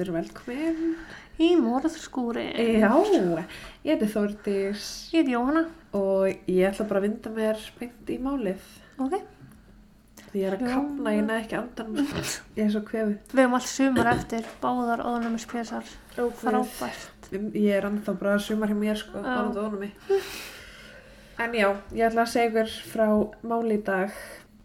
aftur velkomin. Í morðskúri. Já, ég heiti Þórdís Ég heiti Jóhanna. og ég ætla bara að vinda mér beint í málið. Ok. Því ég er að Já. kapna, ég næ ekki andan, ég er svo kvefið. Við hefum allt sumar eftir, báðar óðunumis pjæsar. Frábært. Ég er ennþá bara sumar hjá mér sko, og mig. En já, ég ætla að segja ykkur frá máli í dag.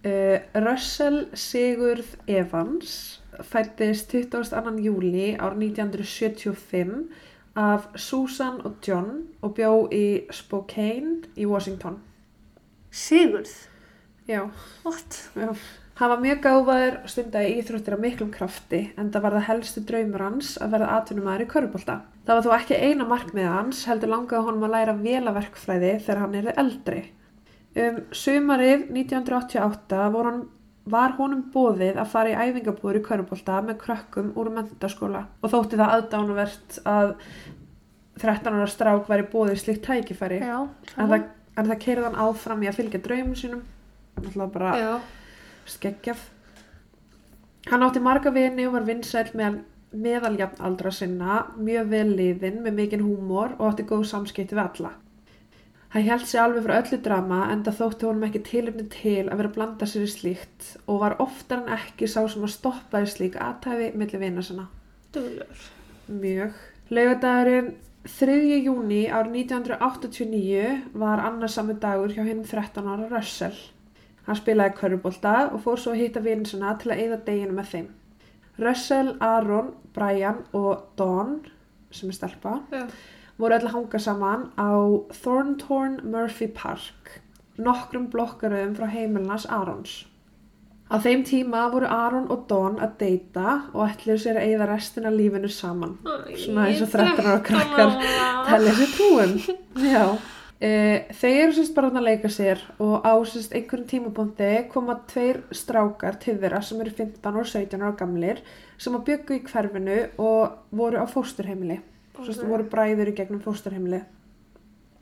Uh, Russell Sigurð Evans fættist 22. júli ár 1975 af Susan og John og bjó í Spokane í Washington. Sigurð. Já, What? já. Hann var mjög gáfaður og stundaði íþróttir af miklum krafti en það var það helstu draumur hans að verða atvinnumæður í körubólta. Það var þó ekki eina markmið hans, heldur langaði honum að læra vélaverkfræði þegar hann erði eldri. Um sumarið 1988 var, hann, var honum bóðið að fara í æfingabúður í körubólta með krökkum úr mentaskóla og þótti það aðdánuvert að 13 ára strák væri bóðið slíkt tækifæri Já. en það, það keirði hann áfram í að fylgja draumum sínum. Náttúrulega bara Já. skeggjaf. Hann átti marga vini og var vinsæl með meðaljafn aldra sinna, mjög vel liðinn með mikinn húmor og átti góð samskipti við alla. Hann held sig alveg frá öllu drama en það þótti honum ekki tilöfni til að vera að blanda sér í slíkt og var oftar en ekki sá sem að stoppa í slík aðtæfi millir vina sinna. Duglur. Mjög. Laugadagurinn 3. júni ár 1989 var annarsamu dagur hjá hinn 13 ára Russell. Hann spilaði körubólta og fór svo að hitta vinn sinna til að eyða deginu með þeim. Russell, Aaron, Brian og Dawn, sem er stelpa, Já. Voru öll að hanga saman á Thorntorn Murphy Park, nokkrum blokkaröðum frá heimilnas Aarons. Á þeim tíma voru Aron og Dawn að deyta og ætluðu sér að eyða restina lífinu saman. Svona eins og 13 ára krakkar Telja sér trúum. Já. E, þeir eru sérst bara að leika sér og á sérst einhverjum tímapunkti koma tveir strákar til þeirra sem eru 15 og 17 ára gamlir sem að byggu í hverfinu og voru á fósturheimili. Sérst Ok. voru bræður í gegnum fósturheimili.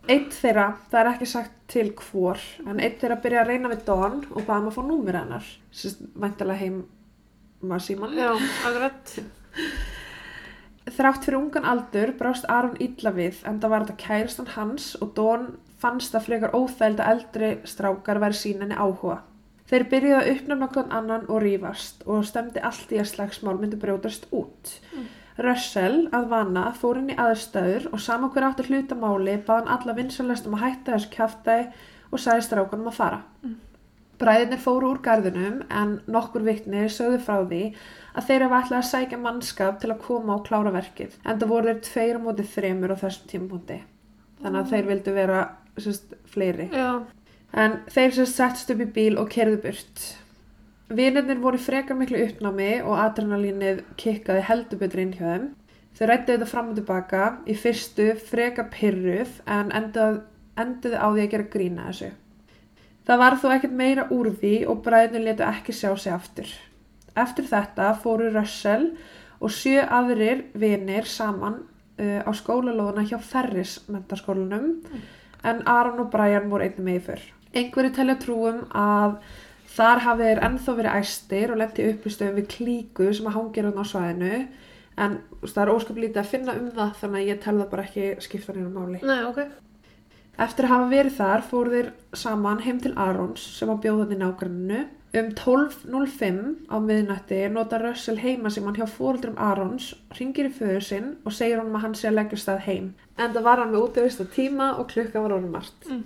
Eitt þeirra, það er ekki sagt til hvor, en eitt þeirra byrja að reyna við Dawn og baða hann að fá númur hennar. Sérst, væntalega heim maður síman. Já, akkurat. Þrátt fyrir ungan aldur brást Aron illa við en það var þetta kærastan hans og Dawn fannst það frekar óþæld að eldri strákar væri sín henni áhuga. Þeir byrjuðu að uppnæma hvern annan og rífast og stemdi allt í að slagsmál myndi brjótast út. Russell að vana fór inn í aðstæður og saman hver átti hlutamáli baðan alla vinsalest um að hætta þessu kjaftaði og sagði strákunum að fara. Bræðinir fóru úr garðinum en nokkur vitnir sögðu frá því að þeir hafa ætlað að sækja mannskap til að koma og klára verkið. En það voru þeir tveir á móti þremur á þessum tímapunkti. Þannig að þeir vildu vera sérst, fleiri. Já. En þeir sérst settst upp í bíl og kerðu burt. Vinirnir voru frekar miklu uppnámi og adrenalínið kikkaði heldur betur inn hjá þeim. Þau rættu þetta fram og tilbaka í fyrstu frekar pyrruð en enduðu á því að gera grína þessu. Það var þó ekkert meira úr því og bræðinu letu ekki sjá sig aftur. Eftir þetta fóru Russell og sjö aðrir vinir saman uh, á skólalóðuna hjá Ferris mentaskólanum en Aron og Brian voru einnig með í fyrr. Einhverju telja trúum að þar hafi þeir ennþá verið æstir og lendi uppistöðum við klíku sem að hangir hann á svæðinu en það er óskaplítið að finna um það þannig að ég tel það bara ekki skipta neina máli. Nei, ok. Eftir að hafa verið þar fóru þeir saman heim til Arons sem var bjóðan í nágranninu. Um 12.05 á miðnætti nota Russell heima sem hann hjá fóruldrum Arons, ringir í föður sinn og segir honum að hann sé að leggja stað heim. En það var hann með útvist tíma og klukka var orðin margt. Mm.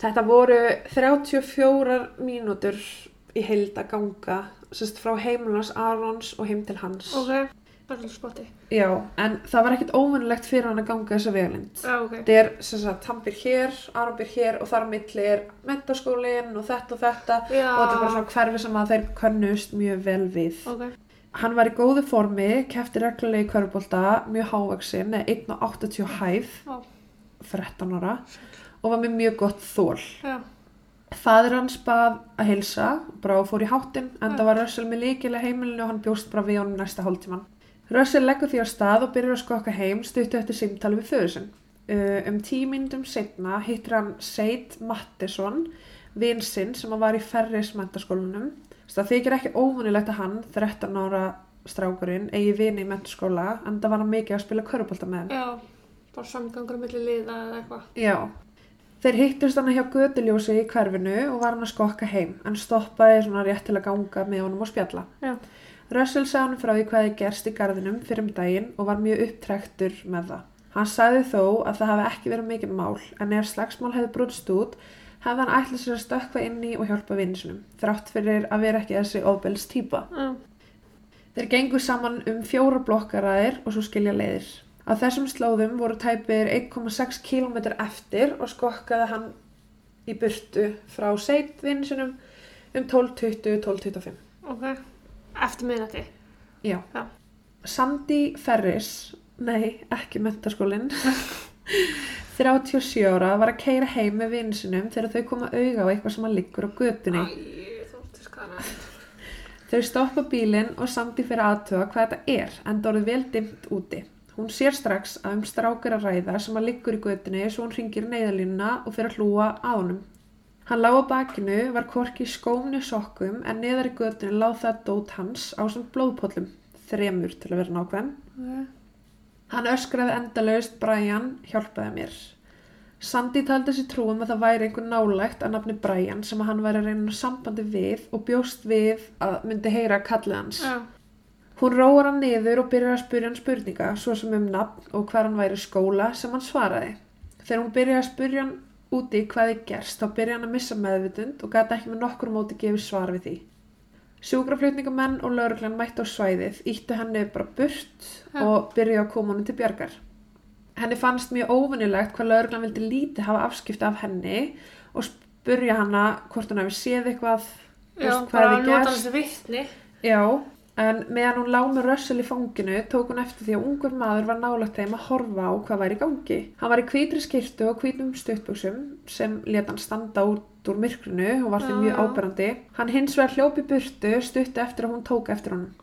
Þetta voru 34 mínútur í heild að ganga sérst, frá heimilans Arons og heim til hans. Ok. Það er spotti. Já, en það var ekkert óvinnilegt fyrir hann að ganga þessa veglind. Já, ok. Þetta er sem sagt, hann byr hér, Aron byr hér og þar á milli er mentaskólinn og þetta og þetta Já. og þetta er bara svona hverfi sem að þeir könnust mjög vel við. Ok. Hann var í góðu formi, kefti reglulega í hverfbólta, mjög hávaksinn, eða 1,80 hæð, Já. 13 ára og var með mjög gott þól. Já. Fadir hans bað að heilsa, bara og fór í háttinn, en það var Russell með líkilega heimilinu og hann bjóst bara við honum næsta hálftíman. Russell leggur því á stað og byrjar að skokka heim stuttu eftir símtali við föður sinn. Uh, um tíu myndum setna hittir hann Seid Mattisson, vinsinn sem hann var í Ferris mentaskólanum. Það þykir ekki óvunilegt að hann, 13 ára strákurinn eigi vini í mennskóla en það var hann mikið að spila körubólta með þeim. Já, bara samgangur millir liða eða eitthvað. Já. Þeir hittust hann hjá göduljósi í hverfinu og var hann að skokka heim. Hann stoppaði svona rétt til að ganga með honum og spjalla. Já. Russell sagði hann frá því hvað þið gerst í garðinum fyrir um daginn og var mjög upptrektur með það. Hann sagði þó að það hafi ekki verið mikið mál en ef slagsmál hefði brútst út hefði hann ætlað sér að stökkva inn í og hjálpa vinsinum þrátt fyrir að vera ekki þessi ofbels típa. Já. Þeir gengu saman um fjóra blokkaraðir og svo skilja leiðir. Á þessum slóðum voru tæpir 1,6 km eftir og skokkaði hann í burtu frá seitvinsinum um 12.20-12.25. Ok. Eftir minnati. Já. Já. Sandy Ferris, nei, ekki mentaskólinn, 37 ára var að keira heim með vinsinum þegar þau koma auga á eitthvað sem að liggur á götunni. Æ, þótti skara. Þau stoppa bílinn og Sandy fyrir aðtöga hvað þetta er, en það orðið vel dimmt úti. Hún sér strax að um strákar að ræða sem að liggur í götunni svo hún ringir neyðalínuna og fyrir að hlúa á honum. Hann lág á bakinu, var korki skómni sokkum en neðar í götunni lág það dót hans á sem blóðpóllum, þremur til að vera nákvæm. Ok. Hann öskraði endalaust, Brian, hjálpaði mér. Sandy taldi sér trúum að það væri einhver nálægt að nafni Brian sem að hann væri reyna sambandi við og bjóst við að myndi heyra kallið hans. Já. Hún róar hann niður og byrjar að spyrja hann spurninga, svo sem um nafn og hvar hann væri skóla sem hann svaraði. Þegar hún byrjaði að spyrja hann úti hvað þið gerst, þá byrjaði hann að missa meðvitund og gæti ekki með nokkur móti gefið svar við því. Sjúkraflutningamenn og lauruglan mættu á svæðið, íttu henni bara burt Já. og byrjaði að koma honum til bjargar. Henni fannst mjög óvinnilegt hvað lauruglan vildi lítið hafa afskipti af henni og spurja hana hvort hún hefði séð eitthvað, Já, veist, hvað bara hefði nota gerst. þessi vittni. Já, en meðan hún lá með Russell í fanginu tók hún eftir því að ungur maður var nálægt þeim að horfa á hvað væri í gangi. Hann var í hvítri skirtu og hvítum stuttbuxum sem let hann standa út úr myrkrinu og var því Já, mjög já. áberandi. Hann hins vegar hljópi burtu stuttu eftir að hún tók eftir honum.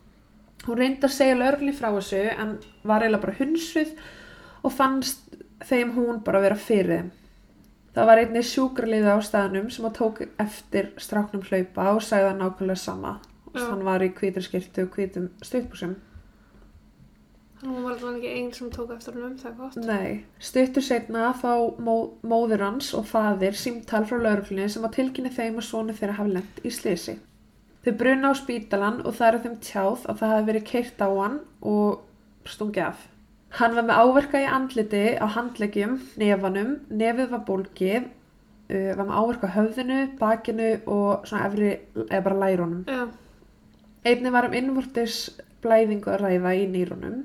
Hún reyndi að segja lögregli frá þessu en var eiginlega bara hunsuð og fannst þeim hún bara vera fyrir þeim. Það var einnig sjúkraliða á staðnum sem að tók eftir stráknum hlaupa og sagði það nákvæmlega sama. Hann var í hvítri skirtu og hvítum stuttbuxum. Þannig hún var alveg ekki einn sem tók eftir hennum, það er gott. Nei, stuttur setna þá mó, móður hans og faðir símtal frá lauruglunni sem var tilkynni þeim að sonu þeirra hafi lent í slisi. Þau bruna á spítalan og það er þeim tjáð að það hafi verið keirt á hann og stungi af. Hann var með áverka í andliti á handleggjum, nefanum, nefið var bólgið, uh, var með áverka á höfðinu, bakinu og svona efri, eða bara lærunum. Já. Einnig var um innvortis blæðingu að ræða í nýrunum.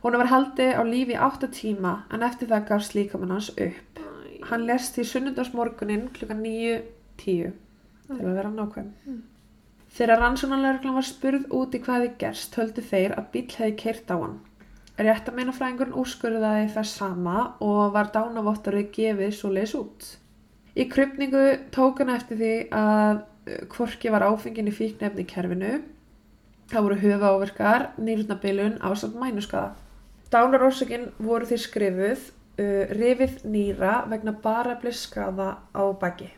Hún var haldið á lífi í átta tíma en eftir það gafst líkamann hans upp. Hann lest í sunnundagsmorgunin klukkan 9.10 til að vera nákvæm. Mm. Þegar rannsóknarlegurglan var spurð út í hvað þið gerst höldu þeir að bíl hefði keirt á hann. Réttameinafræðingurinn úrskurðaði það sama og var dánavottarið gefið svo leis út. Í krypningu tók hann eftir því að uh, hvorki var áfengin í fíknefni kerfinu. Það voru höfaáverkar, nýrnabilun ásamt mænuskaða. Dánarórsökin voru því skrifuð uh, rifið nýra vegna bara skaða á baki.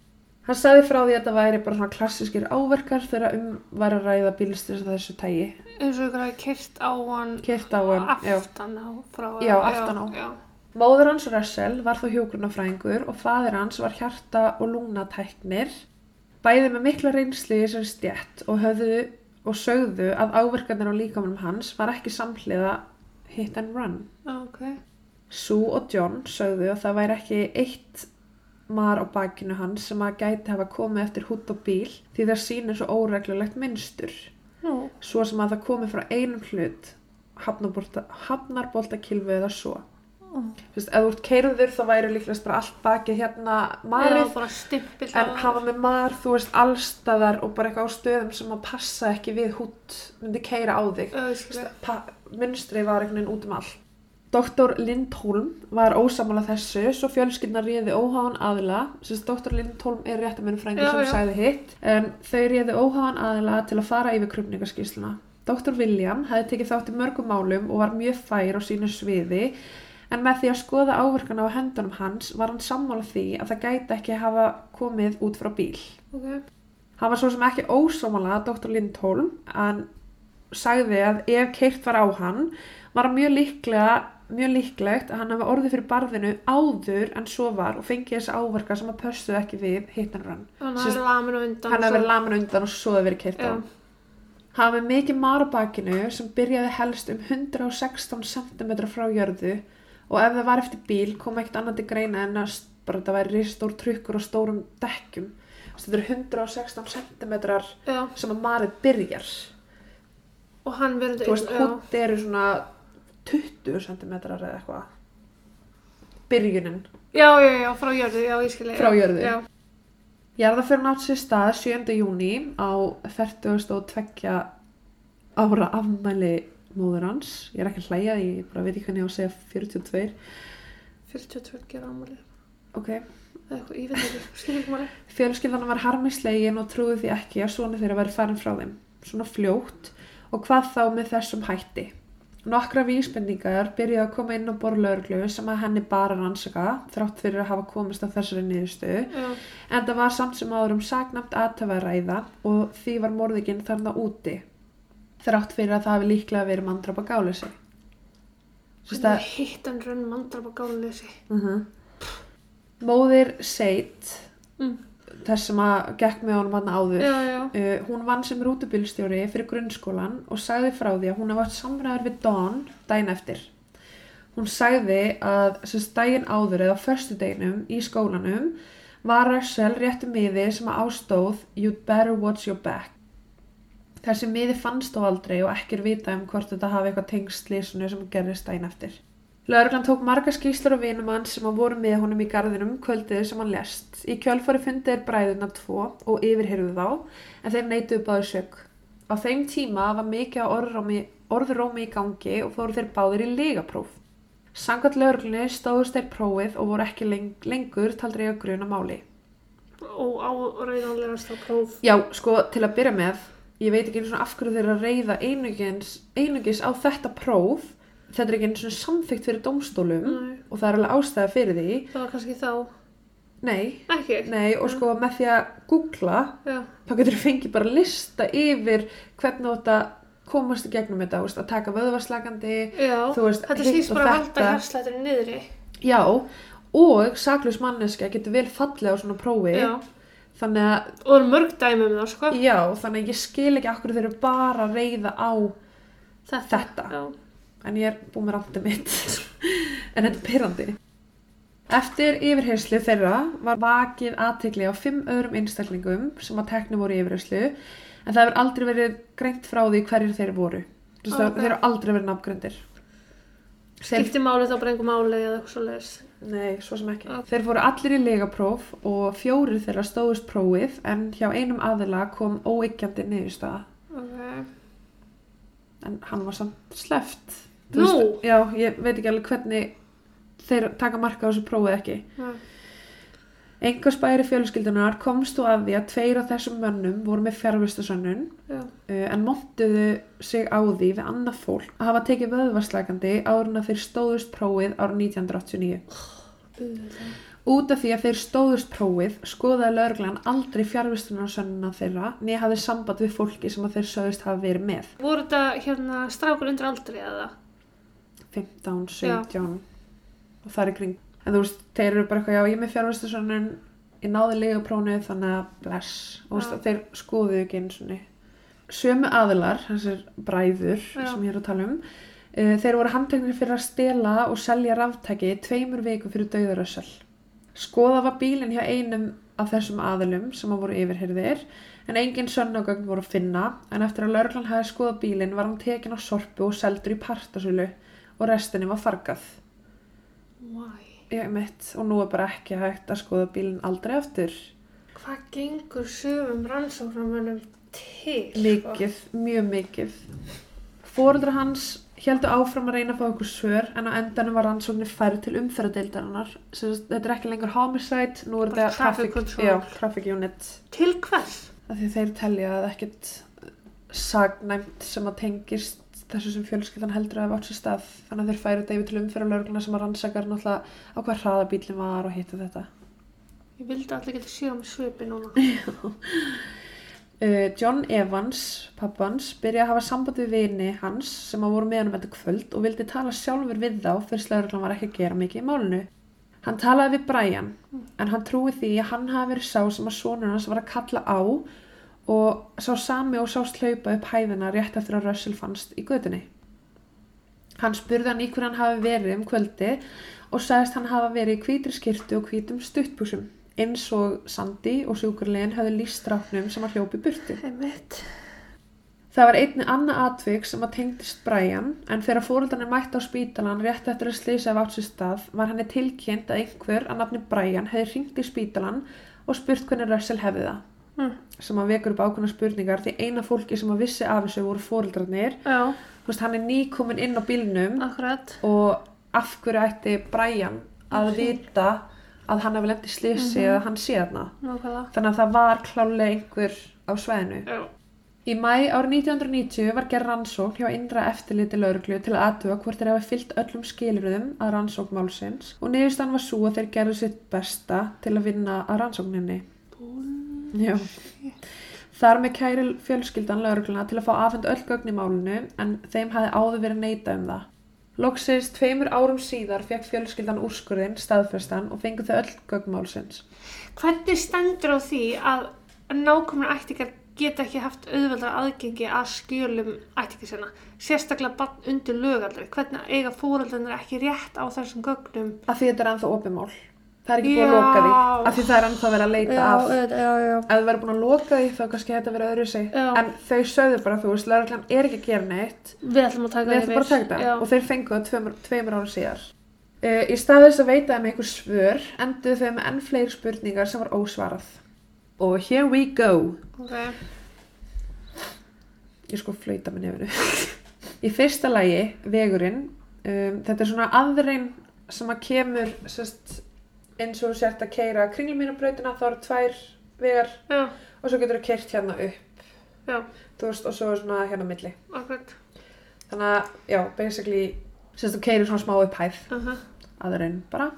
Hann sagði frá því að þetta væri bara svona klassískir áverkar þegar um var að ræða bílstins af þessu tægi. eins og ykkur hafi kyrt á hann Keirt á hann, já. aftan á frá Já, aftan á. Já, Móður hans Russell var þó hjógrunafræðingur og faðir hans var hjarta- og lungnatæknir. Bæði með mikla reynslu í þessari stjætt og höfðu og sögðu að áverkarnir á líkamunum hans var ekki samhliða hit and run. já, ok. Sue og John sögðu að það væri ekki eitt mar á bakinu hans sem að gæti hafa komið eftir hút og bíl því það sýnir svo óreglulegt mynstur. Nú, Svo sem að það komið frá einum hlut, hafnarboltakilfu eða svo. Þú veist, ef þú ert keirður þá væri líklegast bara allt bakið hérna marið en hafa með mar, þú veist, allstaðar og bara eitthvað á stöðum sem að passa ekki við hút myndi keira á þig. Munstrið var einhvern veginn út um allt. Doktor Lindholm var ósamála þessu, svo fjölskyldna réði óháðan aðila, sem doktor Lindholm er réttamennfrængur Já, sem já. sagði hitt, en þau réði óháðan aðila til að fara yfir krupningaskísluna. Doktor William hefði tekið þátt í mörgum málum og var mjög fær á sínu sviði, en með því að skoða áverkana á hendunum hans var hann sammála því að það gæti ekki hafa komið út frá bíl. Ok. Hann var svo sem ekki ósámála Dr. Lindholm en sagði að ef keirt var á hann var hann mjög líklega mjög líklegt að hann hafi orðið fyrir barðinu áður en svo var og fengið þess áverka sem að pössuðu ekki við hittanrann. Að. Hann hafi verið lamin undan og svo hafi verið keirt á. Hann hafi mikið mar á bakinu sem byrjaði helst um 116 cm frá jörðu og ef það var eftir bíl kom ekkert annað til greina en að bara þetta væri risastór trukkur og stórum dekkjum. Þetta eru 116 cm Já. sem að marið byrjar. Og hann verður... Þú veist, hútt eru svona 20 cm eða eitthvað. Byrjunin. Já, já, já, frá jörðu, já, ég skilji. Frá jörðu. Já, Jarðaförin átt sér stað 7. júni á 42 ára afmæli móður hans. Ég er ekki að hlæja, ég bara veit ekki hvernig ég á að segja 42. 42 gera ámali. Ok. Eða eitthvað, ég veit ekki, skilji ekki máli. Fjölskyldan var harmislegin og trúði því ekki að svona þeirra væri farin frá þeim. Svona fljótt og hvað þá með þessum hætti. Nokkra vísbendingar byrjuði að koma inn á borðlaurglu sem að henni bara rannsaka þrátt fyrir að hafa komist á þessari niðurstöðu Já, en það var samt sem áður um saknamt aðtöfa að ræða og því var morðikinn þarna úti þrátt fyrir að það hafi líklega verið mandrapa gáleysi. Sérst að er hitt en raun mandrapa gáluleysi. uh móðir Seit Mm. þess sem að gekk með honum hann áður Já, já, Uh, hún vann sem rútubílstjóri fyrir grunnskólan og sagði frá því að hún hafði átt samræður við Dawn daginn eftir. Hún sagði að sem daginn áður eða á föstudeginum í skólanum var Russell réttu miði sem að ástóð You'd better watch your back. Þessi miði fannst þó aldrei og ekki er vitað um hvort þetta hafi eitthvað tengst slísunu sem gerðist daginn eftir. Lörglan tók marga skýslur af vinum hans sem að voru með honum í garðinum kvöldið sem hann lest. Í kjölfari fundið er bræðuna tvo og yfirheyrðu þá en þeir neituðu báðu sök. Á þeim tíma var mikið á orðrómi, orðrómi í gangi og fóru þeir báðir í legapróf. Sangat lörglunni stóðust þeir prófið og voru ekki leng lengur taldri að gruna máli. og áræðanlegast á próf. Já, sko, til að byrja með, ég veit ekki einu svona af hverju þeir eru að reyða einugis, einugis á þetta próf. Þetta er ekki einu svona samþykkt fyrir dómstólum Nei, og það er alveg ástæða fyrir því. það var kannski þá. Nei, Ekki? nei, og sko með því að googla, Já, þá getur þú fengið bara lista yfir hvernig að komast í gegnum þetta, veist, að taka vöðvarslagandi, þú veist, Þetta og bara að halda þetta. herslætturinn niðri. Já, og saklaus manneska getur vel fallið á svona prófi, Já. Þannig að, Og það eru mörg dæmi um það, sko. já, þannig að ég skil ekki akkur þeir eru bara að reyða á þetta. Já. en ég er búin með randið mitt en þetta er pyrrandi eftir yfirherslu þeirra var vakið aðtegli á fimm öðrum einstaklingum sem að tekni voru yfirherslu en það hefur aldrei verið greint frá því hverjir þeir voru okay. þeir eru aldrei verið nafngröndir þeir, Skipti máli þá bara einhver máli eða eitthvað svo leiðis. nei, svo sem ekki Ok. þeir fóru allir í legapróf og fjórir þeirra stóðust prófið en hjá einum aðila kom óyggjandi niðurstaða Ok. en hann var samt sleft Nú? já, ég veit ekki alveg hvernig þeir taka marka á þessu prófið ekki Já. Einhver spæri fjölskyldunar komst þú að því að tveir af þessum mönnum voru með fjárvistusönnun Já. uh, en montuðu sig á því við annað fólk að hafa tekið vöðvarslækandi árun að þeir stóðust prófið árið 1989 Auðvitað. út af því að þeir stóðust prófið skoðaði lögreglan aldrei fjárvistunarsönnuna þeirra niður hafði samband við fólki sem að þeir sögust hafa verið með Voru þetta hérna strákur undir aldri eða? 15, 17 og það er kring en þú veist, þeir eru bara eitthvað, já ég er með fjárvæstasönnun ég náði legaprónu þannig að bless. Og þú veist, þeir skoðu ekki eins og sömu aðilar, þessir bræður Já. sem ég er að tala um uh, þeir voru handteknir fyrir að stela og selja ráftæki tveimur vikum fyrir dauðarössal skoða var bílinn hjá einum af þessum aðilum sem að voru yfirherðir en engin sönnagögn voru að finna. En eftir að lörglan hafi skoða bílinn var hann tekin á sorpu og seldur í partasölu og restinni var fargað. Why? Ég mitt og nú er bara ekki hægt að skoða bílinn aldrei aftur Hvað gengur sögum rannsóknarmönnum til? sko? mikið, mjög mikið fóreldra hans heldur áfram að reyna að fá okkur svör en á endanum var rannsóknir færð til umferðadeildarinnar þetta er ekki lengur homicide nú er þetta traffic já, traffic unit Til hvers? þeir telja að ekkert sagnæmt sem að tengist þessu sem fjölskyldan heldur að hafa átt sér stað þannig að þeir færu yfir til umferðalörgluna sem að rannsakar náttúrulega á hvað hraða bílinn var og hitta þetta Ég vildi allir geta séð á mig svipi núna. Uh, John Evans, pappans, byrjaði að hafa samband við vini hans sem að voru með hann um þetta kvöld og vildi tala sjálfur við þá fyrst lauruglan var ekki að gera mikið í málinu. Hann talaði við Brian en hann trúi því að hann hafi verið sá sem að sonur hans var að kalla á og sá sami og sást hlaupa upp hæðina rétt eftir að Russell fannst í gödunni. Hann spurði hann í hver hann hafi verið um kvöldi og sagðist hann hafa verið í hvítri skirtu og hvítum stuttbúsum eins og Sandy og sjúkurlegin höfðu líst stráknum sem að hljópi. Einmitt. Það var einni annað atvik sem að tengdist Brian en þegar fóröldanir mætti á spítalan rétt eftir að slýsa af átt sér stað var henni tilkynnt að einhver að nafni Brian hefði hringt í spítalan og spurt hvernig Russell hefði það Mm. sem að vekur upp ákveðna spurningar því eina fólki sem að vissi af þessu voru fóröldrarnir Já, Þú veist, hann er nýkomin inn á bílnum akkurat. og af hverju ætti Brian að vita að hann hefði lendið slýsi eða hann sé þarna Nákvæmlega. þannig að það var klálega einhver á svæðinu Já. Í mæ árið 1990 var gerð rannsókn hjá innra eftirliti lauruglu til að aðtuga hvort þeir hafa fyllt öllum skilurðum að rannsókn málsins og niðurstann var svo að þeir gerðu sitt besta til að vinna að rannsókninni. Já. Þar með kæri fjölskyldan laurugluna til að fá afhend öll gögn í málinu en þeim hafi áður verið neita um það. Loksins tveimur árum síðar fekk fjölskyldan úrskurðin staðfestan og fengu þau öll gögn málsins. Hvernig stendur á því að nákvæmlega ættingar geta ekki haft auðveldar aðgengi að skjölum ættingar sinna? Sérstaklega bann undir lögaldri. Hvernig eiga fóröldanir ekki rétt á þessum gögnum? Af því þetta er ennþá opimál. Það er ekki búið að Já. loka því. Af því það er ennþá verið að leita af. auðvitað, já, já. ef þau verður búin að loka því þá kannski þetta verið öðru sig Já. en þau sögðu bara þú veist, lauruglan er ekki að gera neitt Við ætlum að taka við ætlum bara að taka Já. þetta og þeir fengu það tveimur, tveimur ára síðar uh, í stað þess að veita þeim einhver svör enduðu þau með enn fleiri spurningar sem var ósvarað og here we go Ok. ég sko flauta með nefnu í fyrsta lagi, vegurinn um, þetta er svona aðrein sem að kemur sest, eins og þú sért að keira kringlumínabrautina þá eru tvær vegar Já, og svo getur þú keirt hérna upp. Já, þú veist, og svo svona hérna milli. Akkurat. þannig að, já, basically sérst þú keirir svona smá upphæð Uh -huh. aðra en bara.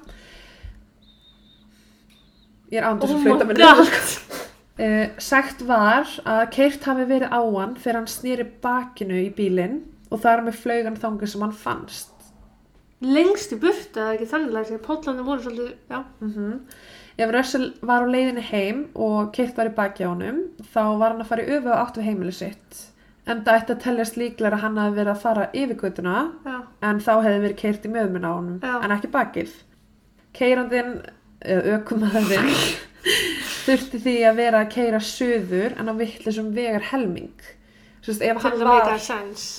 Ég er ándur sem Oh flauta nefnum uh, sagt var að keirt hafi verið á hann þegar hann snýri bakinu í bílinn og þar með flaugan þangað sem hann fannst Lengst í burtu, eða ekki þannig að pótlandi voru svolítið, já. mm ef Russell var á leiðinni heim og keirt var í baki á honum þá var hann að fara í öfu átt við heimili sitt. En það ætti að teljast líklega að hann hafi verið að fara yfir Já, en þá hefði verið keirt í möðmuna á honum Já. en ekki bakið. Keirandinn, eða ökumæðurinn þurfti því að vera að keira söður en á vittlisum vegar helming Sest, var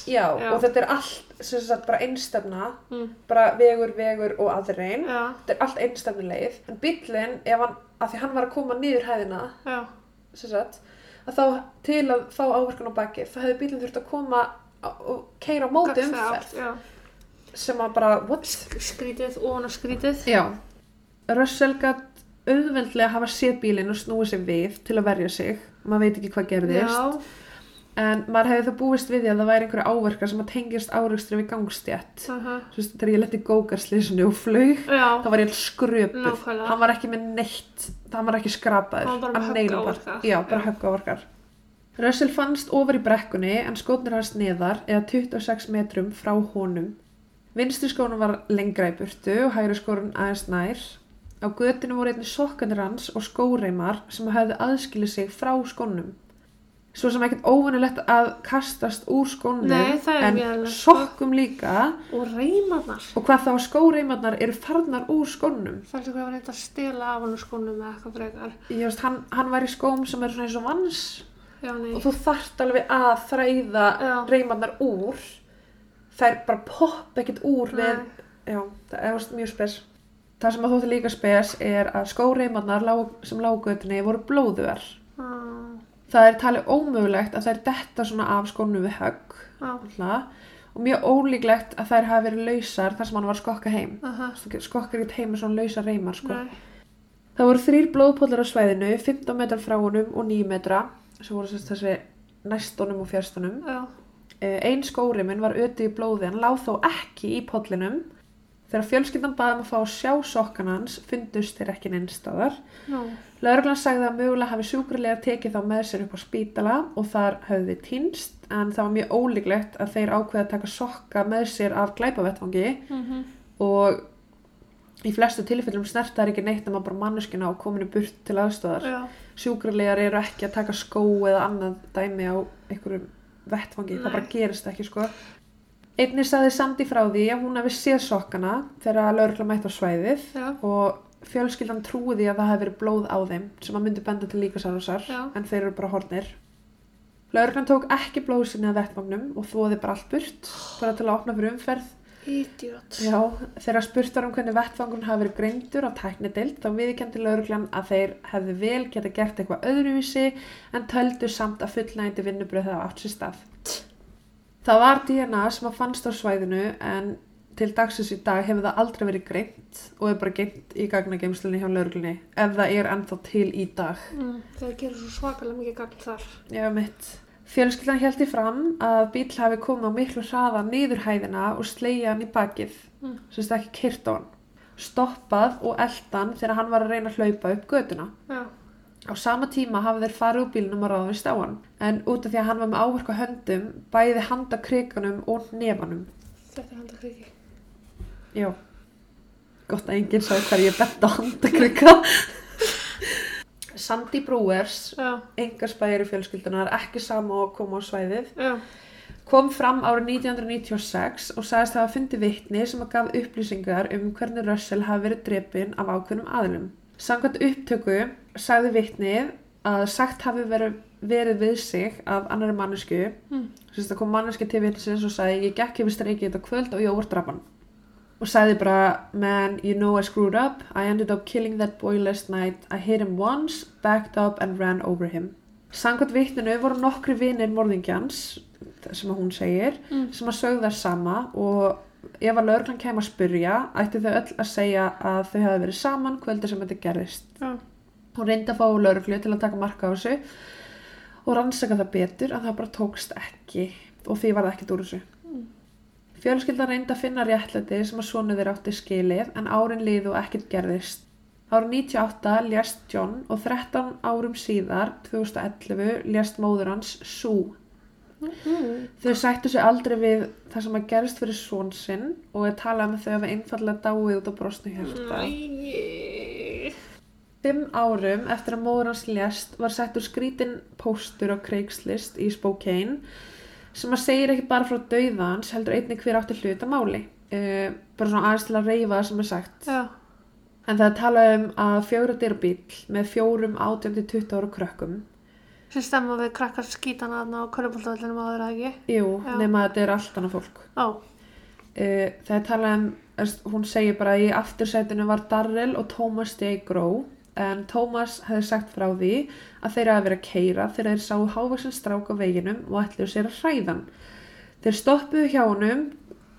já, Já. og þetta er allt sagt bara einstefna Mm. bara vegur, vegur og aðrein þetta er allt einstefnulegið en bíllinn, ef hann, að því hann var að koma niður hæðina sagt, að þá til að fá áverkun á bakið, þá hefði bílinn þurft að koma og keira á móti umferð sem að bara, what? skrítið, ofan á skrítið. Já. Russell gætt auðveldlega hafa séð bílinn og snúið sig við til að verja sig. Maður veit ekki hvað gerðist. Já, En maður hefði það búist við því að það væri einhverju áverkar sem að tengist áreikstri við gangstjætt. uh -huh. Þú veist, þegar ég leti gókarslýsinu og flög, þá var ég skröpuð. Nákvæmlega. Hann var ekki með neitt, hann var ekki skrapaður. Hann var bara Já. höggáverkar. Russell fannst ofar í brekkunni en skótnir hans neðar eða 26 metrum frá honum. Vinstri skónum var lengra í burtu og hægri skórun aðeins nær. Á götinu voru einnig sokkanir hans og skóreimar sem hefðu aðskilið sig frá skónum. Svo sem ekkert óvanilegt að kastast úr skónum það er en sokkum líka og reymarnar. og hvað þá að skóreimarnar eru farnar úr skónum. Það er eitthvað að reynda að stela af hann skónum eða eitthvað frekar. Veist, hann, hann var í skóm sem eru svona eins og vans Já, og þú þarft alveg að þræða Já. reimarnar úr. Þær bara popp ekkert úr. Já, það er mjög spes. Það sem að þótti líka spes er að skóreimarnar lá, sem lágötunni voru blóðuver. Ah, Það er talið ómögulegt að þær detta svona af skónu við högg og mjög ólíklegt að þær hafi verið lausar þar sem hann var skokka heim. aha, Skokkar ekkert heim með svona lausa reymar sko. Það voru þrýr blóðpollar á svæðinu, 15 metrar frá honum og 9 metra, sem voru sérst þessi næstunum og fjarstunum. Já, Uh, ein skóriminn var ötið í blóði en láð þó ekki í pollinum. Þegar fjölskyldan baðum að fá að sjá sokkan hans fundust þeir ekki neinstæðar. Nú, Lörglan sagði að mögulega hafi sjúkrarlega tekið þá með sér upp á spítala og þar höfðu þið týnst en það var mjög ólíklegt að þeir ákveða að taka sokka með sér af glæpavettfangi mhm, og í flestu tilfellum snertar ekki neitt nema bara manneskina og kominu burt til aðstöðar. já, Sjúkrarlegar eru ekki að taka skó eða annað dæmi á einhverjum vettfangi, það Nei. bara gerist ekki sko. Einnig sagði Sandi frá því að hún hefði séð sokkana þegar lörgla mætt á svæðið já, og fjölskyldan trúi því að það hefði verið blóð á þeim sem að myndi benda til líkasárásar Já. en þeir eru bara hornir. Lörglan tók ekki blóð sinni að vettvagnum og þóði bara allt burt bara til að opna fyrir umferð. idiot. Já, þegar spurt var um hvernig vettvangun hafi verið greindur á tæknidild þá viðkendi lauruglan að þeir hefðu vel geta gert eitthvað öðruvísi en töldu samt að fullnægindi vinnubröð það var DNA sem að fannst á svæðinu en til dagsins í dag hefur það aldrei verið greint og er bara geimt í gagnageimslunni hjá lauruglunni ef það er ennþá til í dag. Mm, það gerir svo svakalega mikið gagn þar. Já, mitt. Fjölskyldan held í fram að bíl hafi komið á miklu hraða niður hæðina og slegja hann í bakið, Mm. sem þetta ekki kyrt á hann. Stoppað og eldan þegar hann var að reyna að hlaupa upp göduna. Já, Á sama tíma hafa þeir farið úr bílnum og ráðist á hann, en út af því að hann var með áverku á höndum, bæði handa kriganum og nefanum. þetta er handakriki. Já, gott að enginn sá hver ég betta handa krika. Sandy Brewers, engarspæri fjölskyldunar, ekki sama og koma á svæðið. já, kom fram árið 1996 og sagðist hafa fundið vitni sem að gaf upplýsingar um hvernig Russell hafi verið drepinn af ákveðnum aðlum. Samkvæmt upptöku sagði vitnið að sagt hafi verið, verið við sig af annari mannesku Mm. sem það kom manneski til vitnisins og sagði ég gekk yfir streikið þetta kvöld og ég var drapan og sagði bara man you know I screwed up. I ended up killing that boy last night. I hit him once, backed up and ran over him. Samkvæmt vitninu voru nokkri vinir morðingjans sem að hún segir Mm. sem að sögðu þar sama og ef að lögreglan kemur að spurja ætti þau öll að segja að þau hafi verið saman kvöldi sem þetta gerðist. Já, hún reyndi að fá lögreglu til að taka marka á þessu og rannsaka það betur en það bara tókst ekki og því var það ekkert úr þessu Mm. fjölskyldan reyndi að finna réttlæti sem að svonu þeir átti skilið en árin liðu og ekkert gerðist árið 98 lést John og 13 árum síðar 2011 lést móður hans Sue mm. Þau sættu sig aldrei við það sem að gerist fyrir svon sinn og er talað með þau að einfallega dáið út á brosnu hjarta. Æ, Fimm árum eftir að móður hans lést var settur skrítin póstur á Craigslist í Spokane sem að segir ekki bara frá dauðans heldur einnig hver átti hlut að máli. Uh, bara svona aðeins til að reyfa það sem er sagt. já, En það talað um að fjóra dyrbíl með fjórum 18-20 ára krökkum. sem stemma við krakkar skítana þarna á körubóltavellinu áður að ekki. Jú, Já. nema að þetta er allt annað fólk. Uh, það talað um, hún segir bara að í aftursætinu var Darrell og Thomas J. Grow en Thomas hefði sagt frá því að þeir hafi verið að keira þegar þeir sáu hávaksin strák á veginum og ætluðu sér að hræðan. Þeir stoppuðu hjá honum,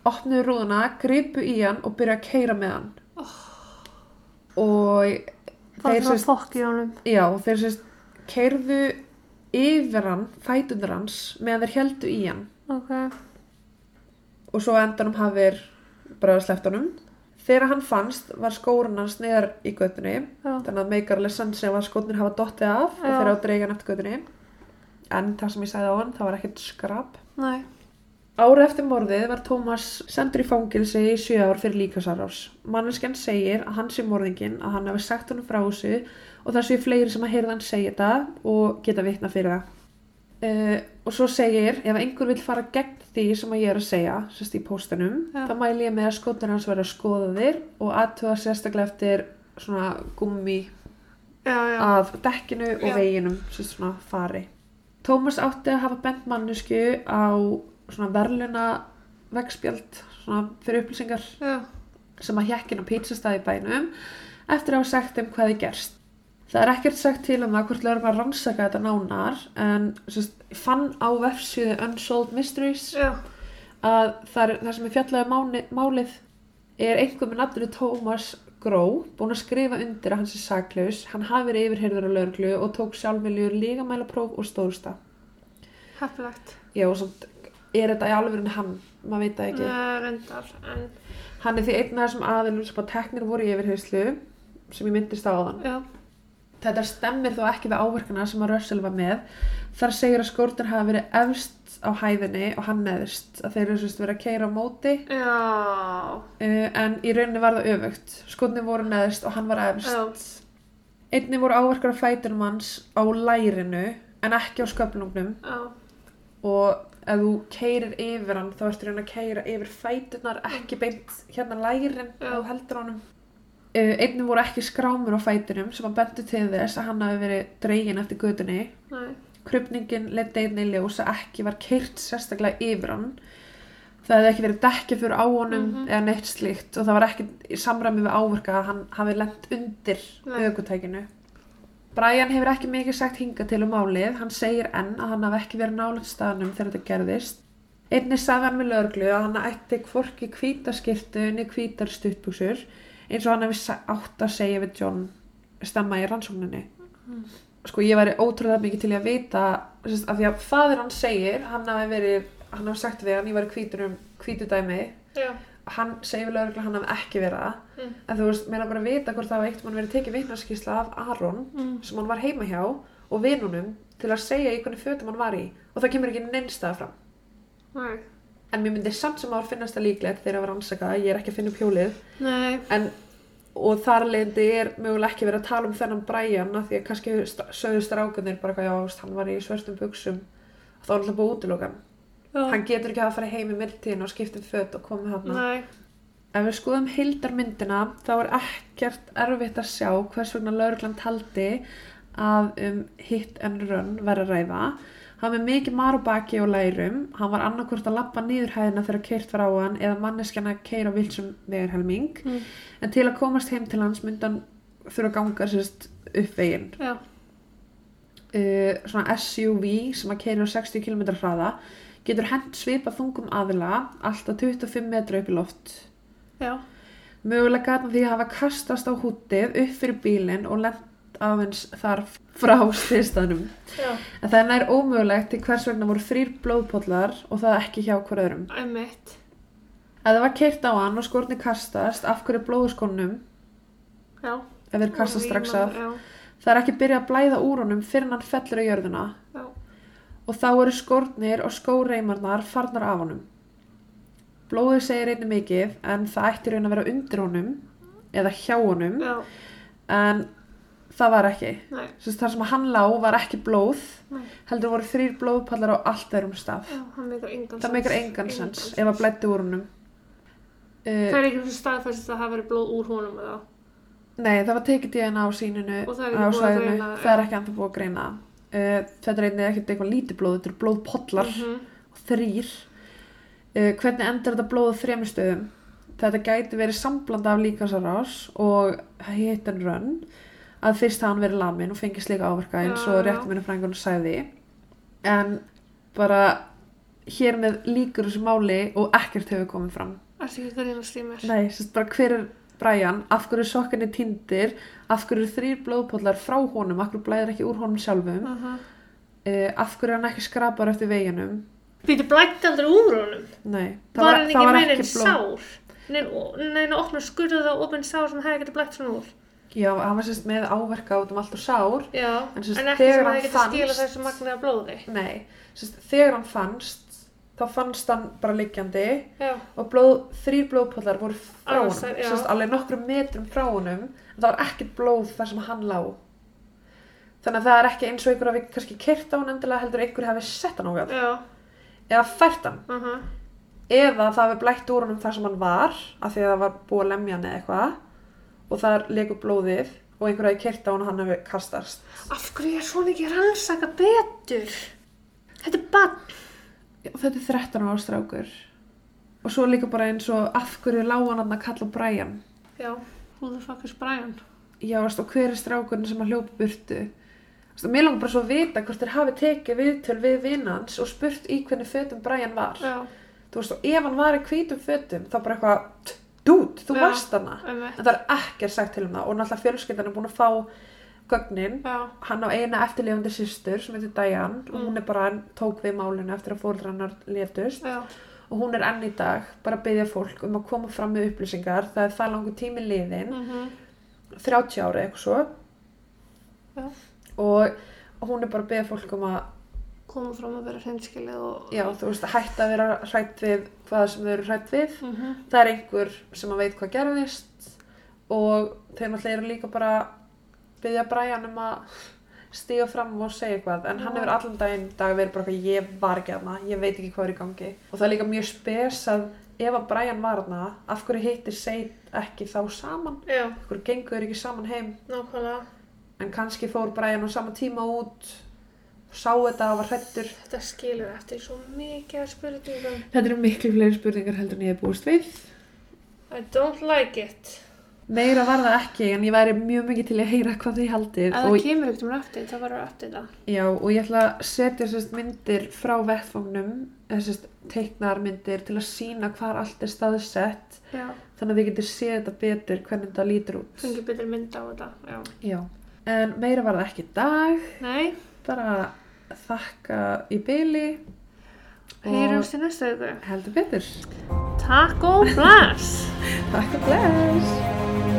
opnuðu rúðuna, gripu í hann og byrjuðu að keira með hann. Og það þeir sérst, já, þeir sérst keirðu yfir hann, fætundur hans, meðan þeir heldu í hann Ok, og svo endanum hafið bara sleppt honum. Þegar hann fannst var skórun hans neðar í göttunni já, þannig að meikar alveg sann sem að skórnir hafa dottið af og Já. þeir á dreigan eftir göttunni en það sem ég sagði á hann, það var ekkert skrap. næ, Ári eftir morðið var Tómas sendur í fangilsi í sjö ár fyrir líkasarás. Manneskjan segir að hann sé morðingin, að hann hafi sagt honum frá þessu og það séu fleiri sem að heyrða hann segja þetta og geta vitna fyrir það. Uh, og svo segir, ef einhver vil fara gegn því sem að ég er að segja, sérst í póstunum, Já. þá mæli ég með að skotur hans verða skoðaðir og aðtöða sérstaklega eftir svona gummi já, já, af dekkinu og veginum sem svona fari. Tómas átti að hafa bent mannesku á svona verðluna vegspjald svona fyrir upplýsingar sem að hjekkin á pizzastæði í bænum eftir að hafa sagt um hvað þið gerst. Það er ekkert sagt til um það hvort lögur maður rannsaka þetta nánar en sérst, fann á vefsíðu Unsolved Mysteries já, að það, er, það sem er fjallaði máli, málið er einhver með nafninu Tómas Gró búinn að skrifa undir að hann sé saklaus. Hann hafi verið yfirheyrður á lögreglu og tók sjálfviljur lígamælapróf og stóðsta heppilegt. já og samt er þetta í alveg hann? Maður veit það ekki. Nei, reyndar, en Hann er því einn af þessum aðilum sem að teknir voru í yfirheyslu sem ég myndist á þann. já, Þetta stemmir þó ekki við áverkana sem að Russell var með. Þar segir að skórnir hafa verið efst á hæðinni og hann neðist. Að þeir eru sérst verið að keira á móti já, uh, en í rauninni var það öfugt. Skórnir voru neðist og hann var efst. já, Einni voru áverkar af fætunum hans á lærinu en ekki á sköflungnum já, og ef þú keirir yfir hann þá ertu raun að keira yfir fætunar ekki beint hérna lærin Já. ef þú heldur honum einnig voru ekki skrámur á fætunum sem að bentu til þess að hann hafi verið dregin eftir gödunni nei, krupningin leti einnig í ljós að ekki var keirt sérstaklega yfir hann. Það hefði ekki verið dekkið fyrir á honum Mhm. eða neitt slíkt og það var ekki í samræmi við áverka að hann hafi lent undir aukutækinu Brian hefur ekki mikið sagt hinga til um málið. Hann segir enn að hann hafi ekki verið nálega staðnum þegar þetta gerðist. Einnig sagði hann við lögreglu að hann ætti hvítar stuttbúsur eins og hann hefði átt að segja við John stemma í rannsókninni. Sko ég væri ótrúlega mikið til að vita sérst, af því að fadir hann segir hann hafi verið, hann hafi sagt við hann ég væri hvítur um hvítudæmi já, hann segir lögreglu að hann hafi ekki verið það. Mm. en þú veist, mér er bara að vita hvort það var eitt mann verið tekið vitnarskísla af Aron mm, sem hann var heima hjá og vinunum til að segja í hvernig fötum hann var í. Og það kemur ekki neinstað fram. Nei, en mér myndi samt sem ár finnast það líklegt þegar að var ansaka, ég er ekki að finna upp hjólið. En og þar leindi er mögulega ekki verið að tala um þennan Brian því að kannski sögðu strákunir bara eitthvað, já, veist, hann var í svörstum buksum þá er alltaf búið útilokan hann. Getur ekki að fara heim í mildtíðin og skipta um föt og koma hann ef við skoðum hildarmyndina þá er ekkert erfitt að sjá hvers vegna lauruglan taldi að um hit and run verið að ræða hann með mikið mar á baki og lærum. Hann var annarkvort að lappa niður hæðina þegar keirt var á hann eða manneskjana að keira vilsum vegarhelming. Mm, en til að komast heim til hans myndi hann þurfa að ganga sérst upp veginn. Uh, svona SUV sem að keira á 60 km hraða getur hent svipa þungum aðila alltaf 25 metra upp í loft. Já, mögulega gatan því að hafa kastast á hútið upp fyrir bílinn og lent aðeins þar frá styrstaðnum já, en það er nær ómögulegt til hvers vegna voru þrýr blóðpollar og það ekki hjá hver öðrum. Einmitt, ef það var keirt á hann og skórni kastast af hverju blóðuskonnum já, ef þeir kastast strax af. já, það er ekki byrjað að blæða úr honum fyrir hann fellur á jörðuna já, og þá eru skórnir og skóreimarnar farnar af honum. Blóðið segir einnig mikið en það ætti í raun að vera undir honum eða hjá honum. Já, en það var ekki. Sess, þar sem hann lá var ekki blóð, nei, heldur voru þrýr blóðpallar á allt öðrum stað. já, Það meikar engan sens ef að blætti úr honum. Það er ekki þessi staðfæst að það hafi verið blóð úr honum eða? nei, það var tekið DNA á síninu Og það er ekki búið að greina, Það er ekki ennþá búið að greina. Uh, þetta er einnig ekkert eitthvað lítið blóð, þetta eru blóðpollar. Mhm, þrýr uh, hvernig endar þetta blóð á þremur stöðum þetta gæti verið samblanda af líkasarás og hit and run að fyrst hann verið lamin og fengið slíka áverka eins og réttuminu frængun sagði. En bara hér með líkur þessu máli og ekkert hefur komið fram. Ekki nei, bara hver er Brian, af hverju sokkinni tindir af hverju þrýr blóðpollar frá honum? Af hverju blæðir ekki úr honum sjálfum? Uh -huh. uh, af hverju er hann ekki skrapar eftir veginum? Býtu blætti aldrei úr honum? nei, Var hann ekki meira en blóð- sár? Neina opna skurðað og opna sár sem hefði getið blætt svona úr? Já, hann var sérst með áverka út um allt og sár. Já, En en, sem sagt, ekki sem hann hefði getið skila fannst- þessu magnaða blóði. Nei, sérst, þegar hann fannst, þá fannst hann bara liggjandi Já, og blóð, þrýr blóðpollar voru frá já. Sérst, alveg nokkrum metrum frá honum, en það var ekkert blóð þar sem hann lá. Þannig að það er ekki eins og einhver hafi kannski kyrt á hann endilega heldur einhver hafi sett hann á hann eða fært hann uh -huh. eða það hafi blætt úr honum þar sem hann var af því að það var búið að lemja hann eða eitthvað og þar legur blóðið og einhver kyrt á hann og hann hafi kastast. Af hverju er svona ekki rannsaka betur? Þetta er bann. Þetta er 13 ára strákur og svo líka bara eins og af hverju lág hann að kalla Brian Já, who the fuck is Brian? já veist, og hver er strákurinn sem að hljópa burtu og mér langar bara svo að vita hvort þeir hafi tekið viðtöl við vinnans og spurt í hvernig fötum Brian var Já, þú veist og ef hann var í hvítum fötum þá bara eitthvað, dút, þú Já. varst hana einmitt. en það er ekkert sagt til um það. Og náttúrulega fjölskyldan er búin að fá gögnin. Já, hann á eina eftirlifandi systur sem heitir Diane. Og Mm. hún er bara tók við málinu eftir að létust. Já, og hún er enn í dag bara að byggja fólk um að koma fram með upplýsingar. Það er það langur tími liðin Mhm. 30 ári eitthvað svo. Og hún er bara að byggja fólk um að Koma fram að vera hreinskilið og... já, þú veist, hætta að vera hrætt við hvað sem þau eru hrætt við Mhm. það er einhver sem að veit hvað gerðist og þeir náttúrulega eru líka bara byggja Brian um að stíga fram og segja eitthvað en hann Já. hefur allan daginn dag verið bara eitthvað ég var ekki aðna, ég veit ekki hvað er í gangi og það er líka mjög spes að ef að Brian var aðna, af hverju hittir Seid ekki þá saman Já, af hverju gengur þeir ekki saman heim nákvæmlega. en kannski fór Brian á sama tíma út sá þetta og var hrættur Þetta skilur eftir svo mikið af spurningum. þetta eru miklu fleiri spurningar heldur en ég hef búist við I don't like it. meira var það ekki en ég væri mjög mikið til að heyra hvað þið haldið En það kemur ekkert um eftir, það verður eftir það. Já, og ég ætla að setja sérst myndir frá vettfangnum, sérst teiknar myndir til að sína hvar allt er staðsett, Já, þannig að þið getur séð þetta betur hvernig þetta lítur út. fengið betur mynd á þetta, já. Já. En meira var það ekki dag, Nei, bara þakka í byli heyrjumst í næsta viku. heldur betur. Takk og bless! Takk og bless!